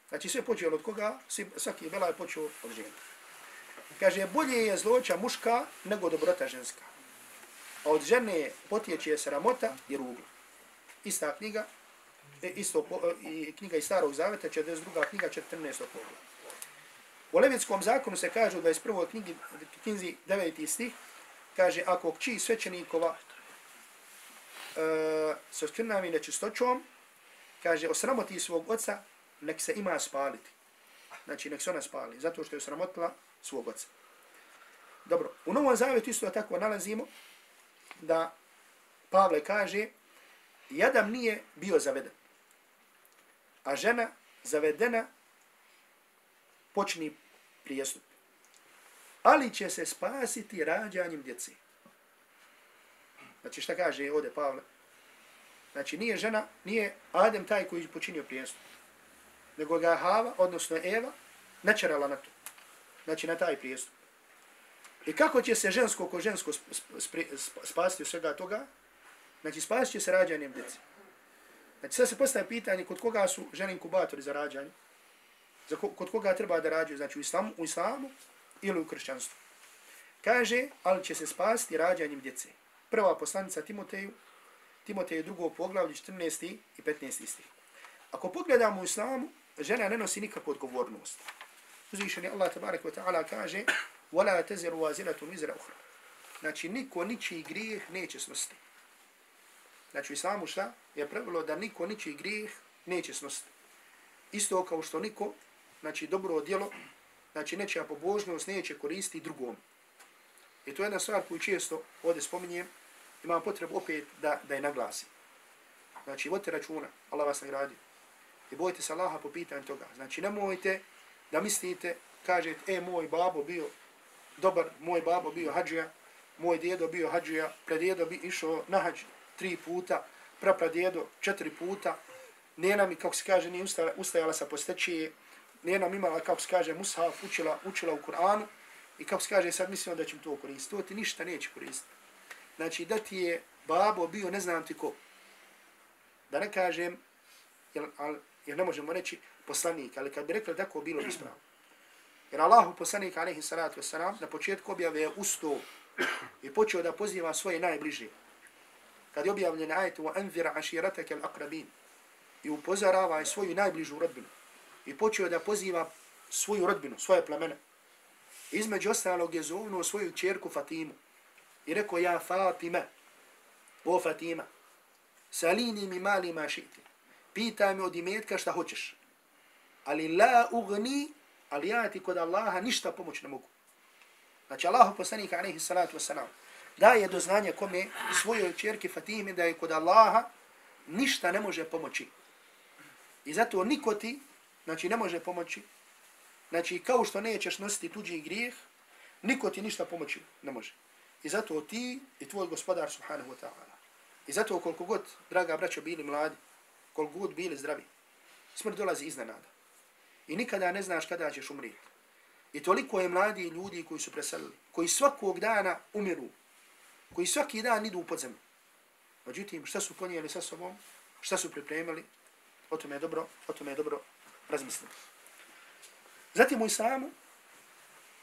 Znači sve počelo od koga? Svi, svaki bela je počeo od žene. Kaže, bolje je zloća muška nego dobrota ženska. A od žene potječe sramota i ruglo. Ista knjiga, e, isto, po, e, i knjiga iz starog zaveta, 42. knjiga, 14. pogleda. U Levitskom zakonu se kaže u 21. knjigi, knjizi 9. stih, kaže, ako kći svećenikova uh, sa skrnavim nečistoćom, kaže, osramoti svog oca, nek se ima spaliti. Znači, nek se ona spali, zato što je sramotila svog oca. Dobro, u Novom Zavetu isto tako nalazimo da Pavle kaže, Jadam nije bio zaveden, a žena zavedena počni prijestup. Ali će se spasiti rađanjem djece. Znači šta kaže ovdje Pavle? Znači nije žena, nije Adem taj koji je počinio prijestup. Nego ga Hava, odnosno Eva, načerala na to. Znači na taj prijestup. I kako će se žensko ko žensko spasiti od svega toga? Znači spasit će se rađanjem djece. Znači sad se postaje pitanje kod koga su žene inkubatori za rađanje. Za ko, kod koga treba da rađaju, znači u islamu, u islamu ili u kršćanstvu. Kaže, ali će se spasiti rađanjem djece. Prva poslanica Timoteju, Timotej drugo poglavlje 14. i 15. stih. Ako pogledamo u islamu, žena ne nosi nikakvu odgovornost. Uzvišeni Allah tabarak wa ta'ala kaže وَلَا تَزِرُ وَازِرَةٌ وِزِرَ أُخْرَ Znači, niko ničiji grijeh neće snosti. Znači, u islamu šta je pravilo da niko ničiji grijeh neće snosti. Isto kao što niko, znači, dobro djelo, znači, nečija pobožnost neće koristiti drugom. I to je jedna stvar koju često ovdje spominjem, imam potrebu opet da, da je naglasim. Znači, vodite računa, Allah vas nagradio. I bojite se Allaha po pitanju toga. Znači, nemojte da mislite, kažete, e, moj babo bio dobar, moj babo bio hađija, moj djedo bio hađija, predjedo bi išao na hađ tri puta, prapradjedo četiri puta, nena mi, kako se kaže, nije ustajala, ustajala sa postećije, nena mi imala, kako se kaže, mushaf, učila, učila u Kur'anu, i kako se kaže, sad mislimo da ćemo to koristiti. To ti ništa neće koristiti znači da ti je babo bio ne znam ti ko. Da ne kažem, jel, al, jer ne možemo reći poslanik, ali kad bi rekli tako bilo bi spravo. Jer Allahu poslanik, alaihi salatu wasalam, na početku objave je ustao i počeo da poziva svoje najbliže. Kad je objavljen ajet u anvira aširatake al-akrabin i upozorava svoju najbližu rodbinu i počeo da poziva svoju rodbinu, svoje plemene. Između ostalog je zovnuo svoju čerku Fatimu i rekao, ja Fatima, o Fatima, salini mi mali ma šiti, pitaj me od imetka šta hoćeš, ali la ugni, ali ja ti kod Allaha ništa pomoć ne mogu. Znači, Allahu poslanik, alaihi salatu wasalam, daje do znanja kome svojoj čerki Fatime da je kod Allaha ništa ne može pomoći. I zato niko ti, znači, ne može pomoći. Znači, kao što nećeš nositi tuđi grijeh, niko ti ništa pomoći ne može. I zato ti i tvoj gospodar, subhanahu wa ta'ala. I zato koliko god, draga braćo, bili mladi, koliko god bili zdravi, smrt dolazi iznenada. I nikada ne znaš kada ćeš umriti. I toliko je mladi ljudi koji su preselili, koji svakog dana umiru, koji svaki dan idu u podzemlju. Međutim, šta su ponijeli sa sobom, šta su pripremili, o tome je dobro, o tome je dobro razmisliti. Zatim u islamu,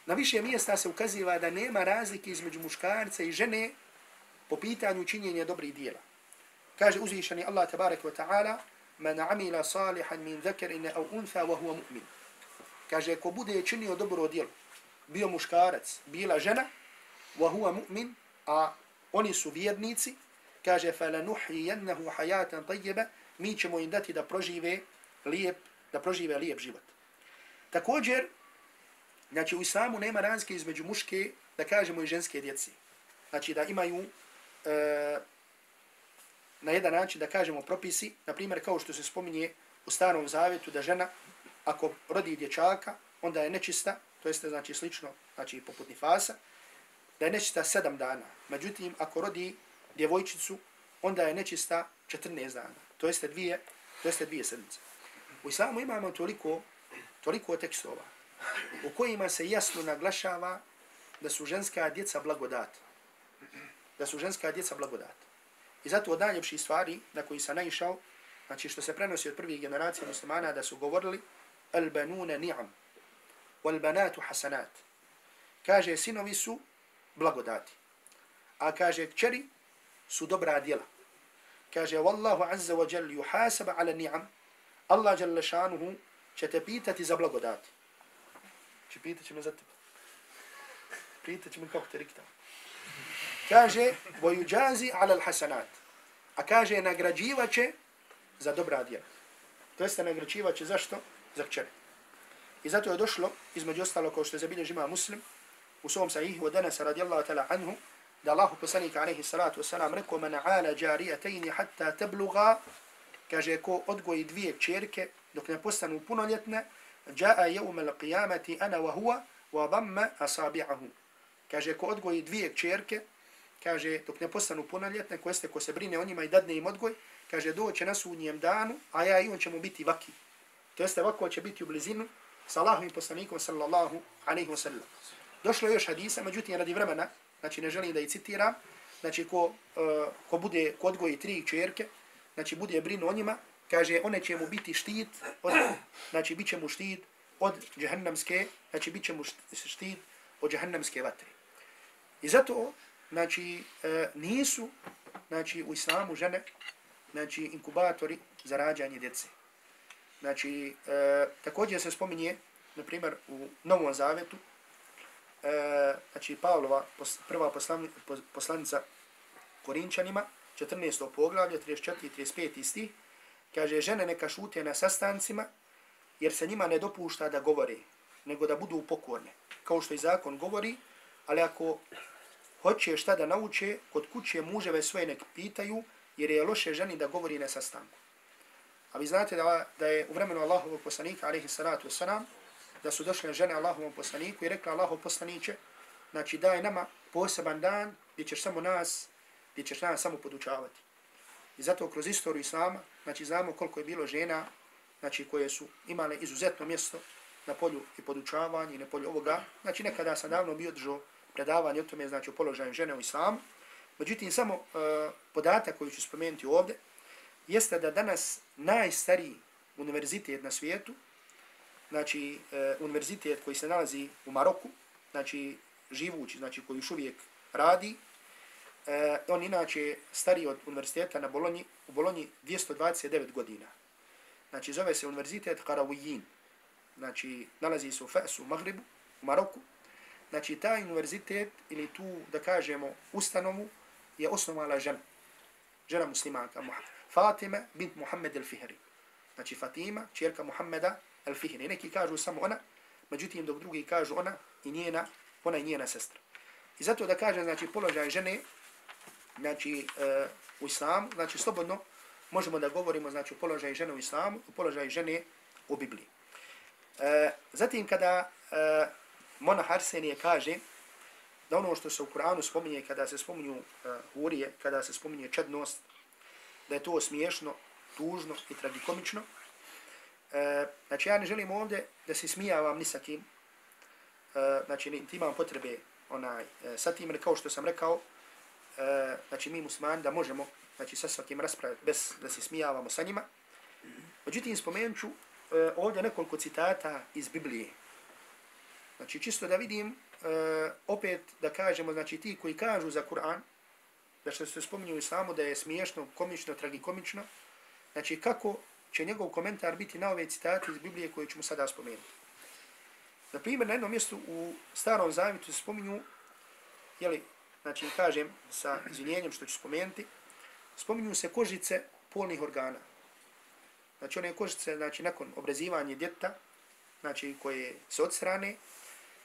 na više mjesta se ukaziva da nema razlike između muškarca i žene po pitanju činjenja dobrih dijela. Kaže uzvišeni Allah tabaraka wa ta'ala, man amila salihan min zakarina au untha wa huwa mu'min. Kaže, ko bude činio dobro djelo, bio muškarac, bila žena, wa huwa mu'min, a oni su vjernici, kaže, fala nuhi jennahu hayatan tajjeba, mi ćemo im dati da prožive lijep, da prožive lijep život. Također, znači u islamu nema razlike između muške, da kažemo i ženske djeci. Znači da imaju e, na jedan način da kažemo propisi, na primjer kao što se spominje u starom zavjetu da žena ako rodi dječaka, onda je nečista, to jeste znači slično, znači poput nifasa, da je nečista sedam dana. Međutim, ako rodi djevojčicu, onda je nečista 14 dana. To jeste dvije, to jeste dvije sedmice. U islamu imamo toliko, toliko tekstova u kojima se jasno naglašava da su ženska djeca blagodat. Da su ženska djeca blagodat. I zato od najljepših stvari na koji sam naišao, znači što se prenosi od prvih generacija muslimana da su govorili al banune ni'am wal banatu hasanat. Kaže sinovi su blagodati. A kaže kćeri su dobra djela. Kaže wallahu azza wa jal yuhasab ala ni'am. Allah jalla šanuhu će te pitati za blagodati. Će pitati će me za tebe. Pitati će me kako te riktao. Kaže, vojuđazi ala hasanat. A kaže, nagrađivaće za dobra djela. To jeste nagrađivaće zašto? Za kćere. I zato je došlo, između ostalo, kao što je zabilježi ima muslim, u svom sahihu od Anasa radijallahu ta'la anhu, da Allahu poslanika alaihi salatu wasalam rekao, man ala jarijatajni hatta tabluga, kaže, ko odgoji dvije čerke dok ne postanu punoljetne, jaa jeum al qiyamati ana wa huwa wa damma asabi'ahu. Kaže, ko odgoji dvije čerke, kaže, dok ne postanu punoljetne, ko jeste ko se brine o njima i dadne im odgoj, kaže, doće na sudnjem danu, a ja i on ćemo biti vaki. To jeste vako će biti u blizinu sa Allahovim poslanikom sallallahu alaihi wa sallam. Došlo je još hadisa, međutim radi vremena, znači ne želim da i citiram, znači ko, uh, ko bude, ko odgoji tri čerke, znači bude brinu o njima, kaže one će mu biti štit, od, znači bit će mu štit od džahannamske, znači bit će mu štit od džahannamske vatre. I zato, znači, e, nisu, znači, u islamu žene, znači, inkubatori za rađanje djece. Znači, e, također se spominje, na primjer, u Novom Zavetu, e, znači, Pavlova, pos, prva poslan, poslanica Korinčanima, 14. poglavlje, 34. i 35. stih, kaže, žene neka šute na sastancima, jer se njima ne dopušta da govore, nego da budu pokorne. Kao što i zakon govori, ali ako hoće šta da nauče, kod kuće muževe svoje nek pitaju, jer je loše ženi da govori na sastanku. A vi znate da, da je u vremenu Allahovog poslanika, alaihi salatu wasalam, da su došle žene Allahovom poslaniku i rekla Allahov poslaniće, znači daj nama poseban dan gdje ćeš samo nas, gdje ćeš nas samo podučavati. I zato kroz istoriju Islama, znači znamo koliko je bilo žena, znači koje su imale izuzetno mjesto na polju i podučavanja i na polju ovoga. Znači nekada sam davno bio držao predavanje o tome, znači o položaju žene u Islamu. Međutim, samo uh, podatak koji ću spomenuti ovdje, jeste da danas najstariji univerzitet na svijetu, znači e, univerzitet koji se nalazi u Maroku, znači živući, znači koji još uvijek radi, e, on inače stariji od univerziteta na Bolonji, u Bolonji 229 godina. Znači zove se univerzitet Karawiyyin, znači nalazi se u Fesu, u Magribu, u Maroku, znači taj univerzitet ili tu, da kažemo, ustanovu je osnovala žena. Žena muslimanka, Fatima bint Muhammed al-Fihri. Znači Fatima, čerka Muhammeda al-Fihri. Neki kažu samo ona, međutim dok drugi kažu ona i njena, ona i njena sestra. I zato da kažem, znači, položaj žene, znači, uh, u islamu, znači, slobodno možemo da govorimo, znači, o položaju žene u islamu, o položaju žene u Bibliji. Uh, zatim, kada uh, Mona Harsenije kaže da ono što se u Kur'anu spominje, kada se spominju uh, hurije, kada se spominje čednost, da je to smiješno, tužno i tragikomično. E, znači, ja ne želim ovdje da se smijavam ni sa kim. e, znači, ne, imam potrebe onaj, e, sa tim, kao što sam rekao, e, znači, mi muslimani da možemo znači, sa svakim raspraviti bez da se smijavamo sa njima. Međutim, spomenut ću e, ovdje nekoliko citata iz Biblije. Znači, čisto da vidim, uh, opet da kažemo, znači, ti koji kažu za Kur'an, da što se spominju samo islamu da je smiješno, komično, tragikomično, znači, kako će njegov komentar biti na ove citate iz Biblije koje ćemo sada spomenuti. Na primjer, na jednom mjestu u starom zavitu se spominju, jeli, znači, kažem sa izvinjenjem što ću spomenuti, spominju se kožice polnih organa. Znači, one kožice, znači, nakon obrezivanja djeta, znači, koje se odstrane,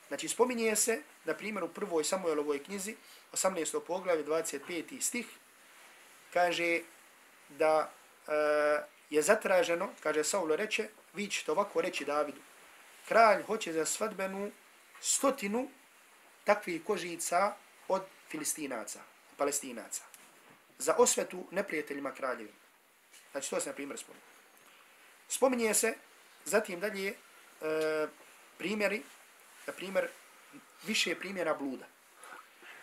Znači, spominje se, na primjer, u prvoj Samuelovoj knjizi, 18. poglavlje, 25. stih, kaže da e, je zatraženo, kaže Saulo reče, vi ćete ovako reći Davidu, kralj hoće za svadbenu stotinu takvih kožica od filistinaca, palestinaca, za osvetu neprijateljima kraljevi. Znači, to se na primjer spominje. Spominje se, zatim dalje, e, primjeri na primjer, više primjera bluda.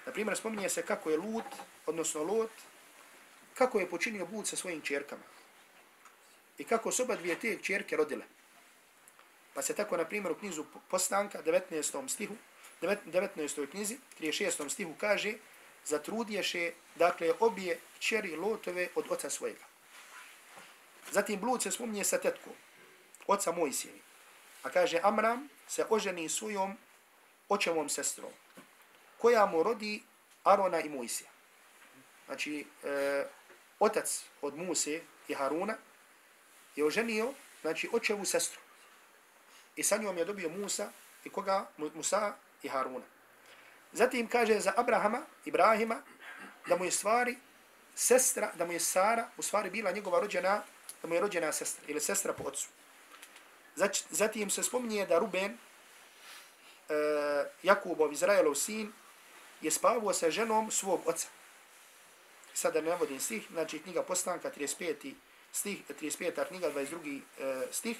Na primjer, spominje se kako je Lut, odnosno Lot, kako je počinio blud sa svojim čerkama. I kako su oba dvije te čerke rodile. Pa se tako, na primjer, u knjizu Postanka, 19. stihu, 19. knjizi, 36. stihu kaže, zatrudješe, dakle, obje čeri Lotove od oca svojega. Zatim blud se spominje sa tetkom, oca Mojsijevi. A kaže, Amram, se oženi svojom očevom sestrom, koja mu rodi Arona i Mojsija. Znači, e, otac od Muse i Haruna je oženio, znači, očevu sestru. I sa njom je dobio Musa i koga? Musa i Haruna. Zatim kaže za Abrahama, Ibrahima, da mu je stvari sestra, da mu je Sara, u stvari bila njegova rođena, da mu je rođena sestra, ili sestra po ocu. Zatim se spominje da Ruben, uh, Jakubov, Izraelov sin, je spavao sa ženom svog oca. Sada ne navodim stih, znači knjiga Postanka, 35. stih, 35. knjiga, 22. E, stih.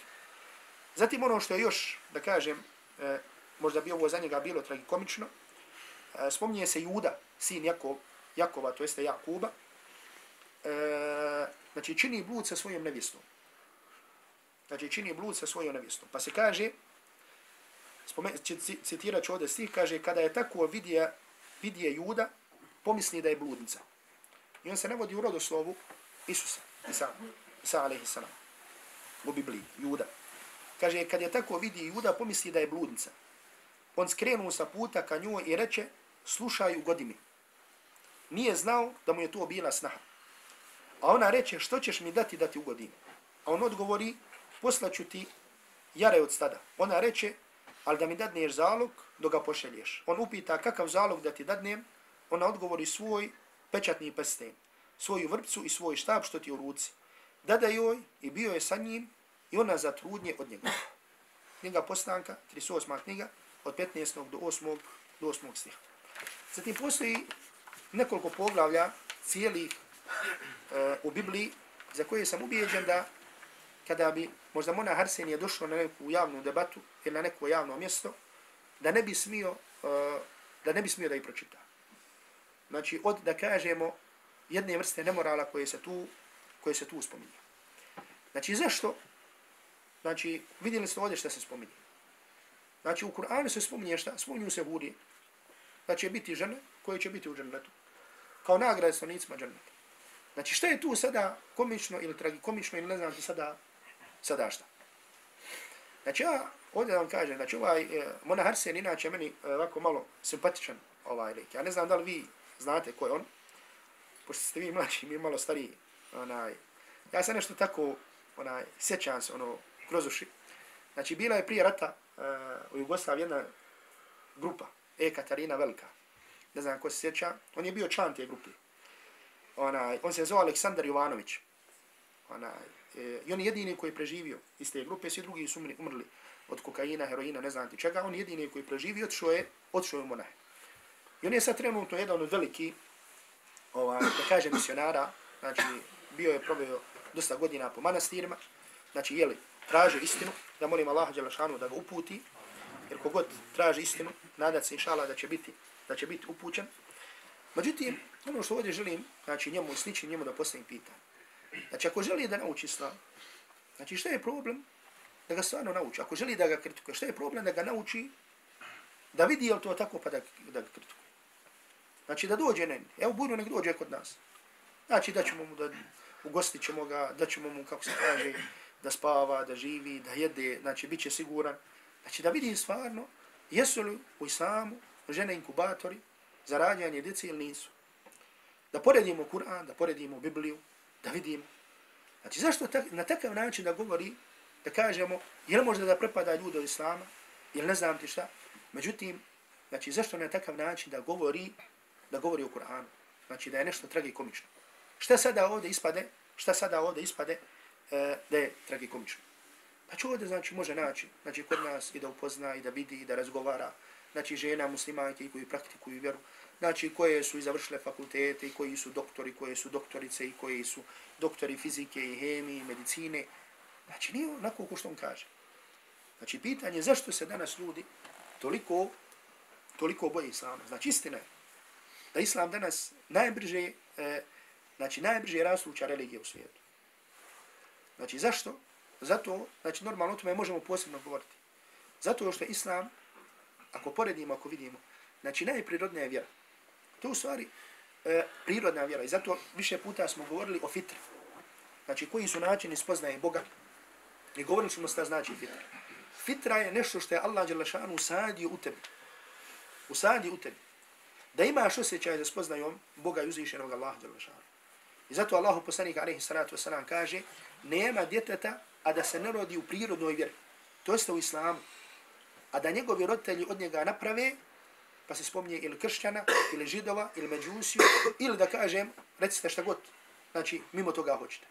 Zatim ono što je još, da kažem, e, možda bi ovo za njega bilo tragikomično, uh, spominje se Juda, sin Jakov, Jakova, to jeste Jakuba, uh, znači čini blud sa svojom nevjestom znači čini blud sa svojom nevjestom. Pa se kaže, citirat ću ovdje stih, kaže, kada je tako vidje, vidje juda, pomisli da je bludnica. I on se navodi u rodoslovu Isusa, Isa, Isa alaihi salam, u Bibliji, juda. Kaže, kad je tako vidi juda, pomisli da je bludnica. On skrenu sa puta ka njoj i reče, slušaj, u godini. Nije znao da mu je to bila snaha. A ona reče, što ćeš mi dati da ti ugodim? A on odgovori, poslaću ti jare od stada. Ona reče, ali da mi dadneš zalog, dok ga pošelješ. On upita kakav zalog da ti dadnem, ona odgovori svoj pečatni prsten, svoju vrpcu i svoj štab što ti u ruci. Dada joj i bio je sa njim i ona zatrudnje od njega. Knjiga postanka, 38. knjiga, od 15. do 8. do 8. stiha. Zatim postoji nekoliko poglavlja cijelih e, u Bibliji za koje sam ubijeđen da kada bi možda Mona Harsen je došao na neku javnu debatu ili na neko javno mjesto, da ne bi smio, uh, da ne bi smio da ih pročita. Znači, od, da kažemo, jedne vrste nemorala koje se tu, koje se tu spominje. Znači, zašto? Znači, vidjeli ste ovdje šta se spominje. Znači, u Kur'anu se spominje šta? Spominju se hurije. Da znači, će biti žene koje će biti u džennetu. Kao nagrade stanicima dženneta. Znači, šta je tu sada komično ili tragikomično ili ne znam ti sada sada šta. Znači ja ovdje da vam kažem, znači ovaj, e, Mona Harsen inače meni e, ovako malo simpatičan ovaj lik. Ja ne znam da li vi znate ko je on, pošto ste vi mlađi, mi malo stariji. Onaj, ja sam nešto tako, onaj, sjećam se, ono, kroz uši. Znači, bila je prije rata e, u Jugoslavi jedna grupa, E. Katarina Velika. Ne znam ko se sjeća. On je bio član te grupe. Onaj, on se zove Aleksandar Jovanović ona, e, I on je jedini koji je preživio iz te grupe, svi drugi su umrli od kokaina, heroina, ne znam ti čega. On jedini koji je preživio, odšao je, odšao je u monahe. I on je sad trenutno jedan od veliki, ovaj, da kaže, misionara. Znači, bio je proveo dosta godina po manastirima. Znači, jeli, traže istinu, da molim Allaha Đelešanu da ga uputi, jer kogod traži istinu, nadat se inšala da će biti, da će biti upućen. Međutim, ono što ovdje želim, znači njemu i sličnim njemu da postavim pitanje. Znači, ako želi da nauči islam, znači što je problem da ga stvarno nauči? Ako želi da ga kritikuje, što je problem da ga nauči da vidi je to tako pa da, da ga kritikuje? Znači, da dođe ne, evo budu nek dođe kod nas. Znači, da ćemo mu da ugostit ćemo ga, da ćemo mu, kako se kaže, da spava, da živi, da jede, znači, bit će siguran. Znači, da vidi stvarno, jesu li u islamu žene inkubatori za rađanje djece ili nisu. Da poredimo Kur'an, da poredimo Bibliju, da vidim. Znači, zašto tak, na takav način da govori, da kažemo, jel možda da prepada ljudi od islama, ili ne znam ti šta. Međutim, znači, zašto na takav način da govori, da govori o Kur'anu. Znači, da je nešto tragikomično. Šta sada ovdje ispade, šta sada ovdje ispade, e, da je tragikomično. Znači ovdje znači može naći, znači kod nas i da upozna i da vidi i da razgovara, znači žena muslimanke koji praktikuju vjeru, znači koje su i završile fakultete i koji su doktori, koje su doktorice i koji su doktori fizike i hemije i medicine. Znači nije onako ko što on kaže. Znači pitanje je zašto se danas ljudi toliko, toliko boje islama. Znači istina je da islam danas najbrže, e, znači najbrže rastuća religija u svijetu. Znači zašto? Zato, znači normalno o tome možemo posebno govoriti. Zato što je islam, ako poredimo, ako vidimo, znači najprirodnija je vjera. To u stvari e, prirodna vjera. I zato više puta smo govorili o fitri. Znači koji su načini spoznaje Boga. I govorili smo šta znači fitra. Fitra je nešto što je Allah Đelešanu usadio u tebi. Usadio u tebi. Da imaš osjećaj da spoznaju Boga i uzvišenog Allaha Đelešanu. I zato Allahu poslanik alaihi salatu wasalam kaže nema djeteta a da se ne rodi u prirodnoj vjeri. To jeste u islamu. A da njegovi roditelji od njega naprave, pa se spomnije ili kršćana, ili židova, ili međusiju, ili da kažem, recite šta god, znači, mimo toga hoćete.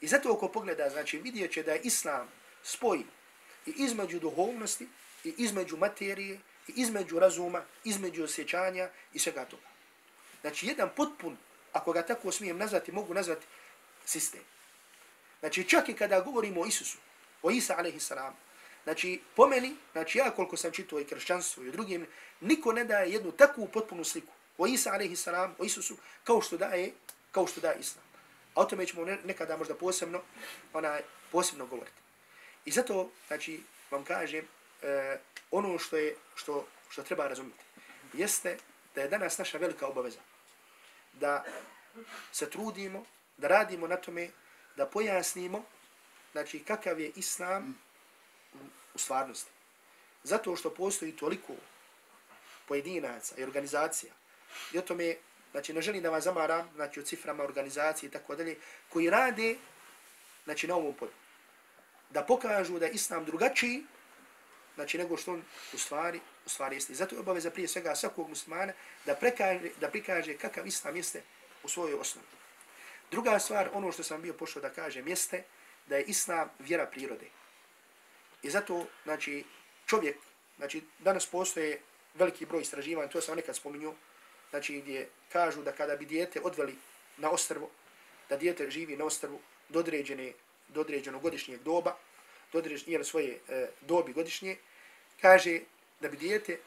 I zato ako pogleda, znači, vidjet će da je islam spoj i između duhovnosti, i između materije, i između razuma, između osjećanja i svega toga. Znači, jedan potpun, ako ga tako smijem nazvati, mogu nazvati sistem. Znači, čak i kada govorimo o Isusu, o Isa a.s. Znači, po meni, znači ja koliko sam čitao i kršćanstvo i drugim, niko ne daje jednu takvu potpunu sliku o Isa a.s. o Isusu, kao što daje, kao što daje Islam. A o tome ćemo nekada možda posebno, ona, posebno govoriti. I zato, znači, vam kažem, eh, ono što je, što, što treba razumjeti, jeste da je danas naša velika obaveza da se trudimo, da radimo na tome da pojasnimo znači kakav je islam u stvarnosti. Zato što postoji toliko pojedinaca i organizacija. I o tome, znači ne želim da vas zamaram, znači o ciframa organizacije i tako dalje, koji rade znači na ovom polju. Da pokažu da islam drugačiji, znači nego što on u stvari, u stvari jeste. Zato je obaveza prije svega svakog muslimana da, prekaže, da prikaže kakav islam jeste u svojoj osnovi. Druga stvar, ono što sam bio pošao da kažem, jeste da je islam vjera prirode. I zato, znači, čovjek, znači, danas postoje veliki broj istraživanja, to sam nekad spominio, znači, gdje kažu da kada bi dijete odveli na ostrvo, da dijete živi na ostrvu do određene, do određenog godišnjeg doba, do određene svoje e, dobi godišnje, kaže da bi dijete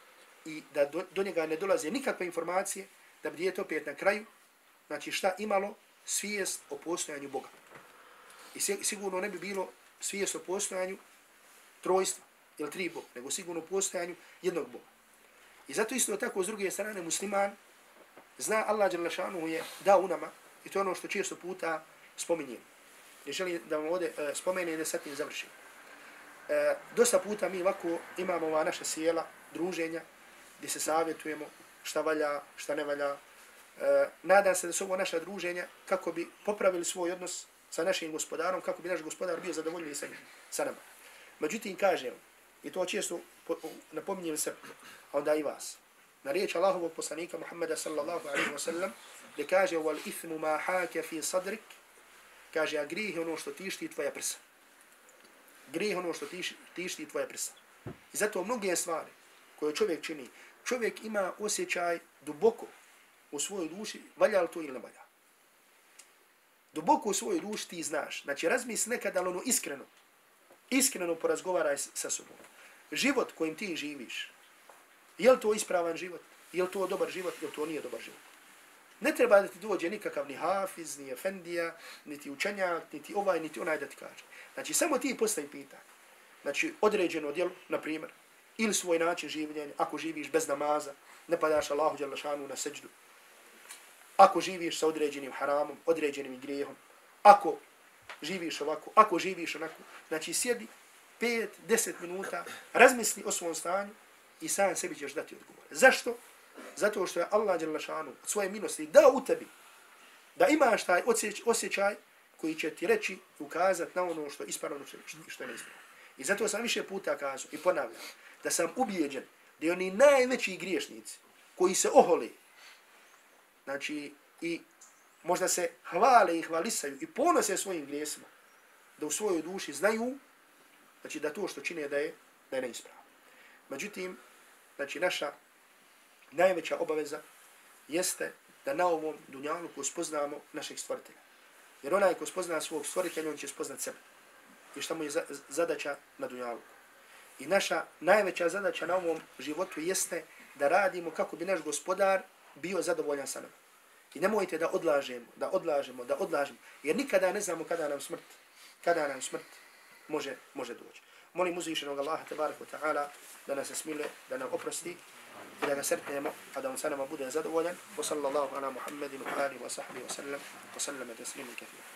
i da do, do njega ne dolaze nikakve informacije, da bi dijete opet na kraju, znači šta imalo, svijest o postojanju Boga. I sigurno ne bi bilo svijest o postojanju trojstva ili tri Boga, nego sigurno u postojanju jednog Boga. I zato isto tako s druge strane musliman zna Allah Đalešanu je dao u nama i to je ono što često puta spominjem. I želim da vam ovdje e, uh, spomene da sad tim završim. e, dosta puta mi ovako imamo ova naša sjela, druženja, gdje se savjetujemo šta valja, šta ne valja. E, nadam se da su ovo naša druženja kako bi popravili svoj odnos sa našim gospodarom, kako bi naš gospodar bio zadovoljniji sa, sa nama. Međutim, kažem, i to često napominjem se, a onda i vas, na riječ Allahovog poslanika Muhammeda sallallahu alaihi wa sallam, gdje kaže, wal ithmu ma hake fi sadrik, kaže, a grih je ono što tišti tvoja prsa. Grih je ono što tišti, tišti tvoja prsa. I zato mnoge stvari koje čovjek čini, čovjek ima osjećaj duboko u svojoj duši, valja li to ili ne valja. Duboko u svojoj duši ti znaš. Znači, razmisli nekada ono iskreno, iskreno porazgovaraj sa sobom. Život kojim ti živiš, je li to ispravan život? Je li to dobar život? Je li to nije dobar život? Ne treba da ti dođe nikakav ni hafiz, ni efendija, niti učenjak, niti ovaj, niti onaj da ti kaže. Znači, samo ti postavi pitanje. Znači, određeno djelo, na primjer, ili svoj način življenja, ako živiš bez namaza, ne padaš Allahu Đalašanu na seđdu, ako živiš sa određenim haramom, određenim grijehom, ako živiš ovako, ako živiš onako, znači sjedi 5, 10 minuta, razmisli o svom stanju i sam sebi ćeš dati odgovor. Zašto? Zato što je Allah Đalašanu od svoje milosti dao u tebi da imaš taj osjećaj koji će ti reći i ukazati na ono što je ispravno što je neispravno. I zato sam više puta kazao i ponavljam da sam ubijeđen da oni najveći griješnici koji se oholi, znači i možda se hvale i hvalisaju i ponose svojim grijesima, da u svojoj duši znaju znači da to što čine da je, da je neispravo. Međutim, znači naša najveća obaveza jeste da na ovom dunjalu ko spoznamo našeg stvoritelja. Jer onaj ko spozna svog stvoritelja, on će spoznat sebe. I šta mu je zadaća na dunjalu. I naša najveća zadaća na ovom životu jeste da radimo kako bi naš gospodar bio zadovoljan sa nama. I nemojte da odlažemo, da odlažemo, da odlažemo, jer nikada ne znamo kada nam smrt, kada nam smrt može, može doći. Molim uzvišenog Allaha tabaraka wa ta'ala da nas smile, da nam oprosti i da ga sretnemo, a da on sa nama bude zadovoljan. Wa sallallahu ala Muhammedin wa alihi wa sahbihi wa sallam, wa sallam taslimu kathira.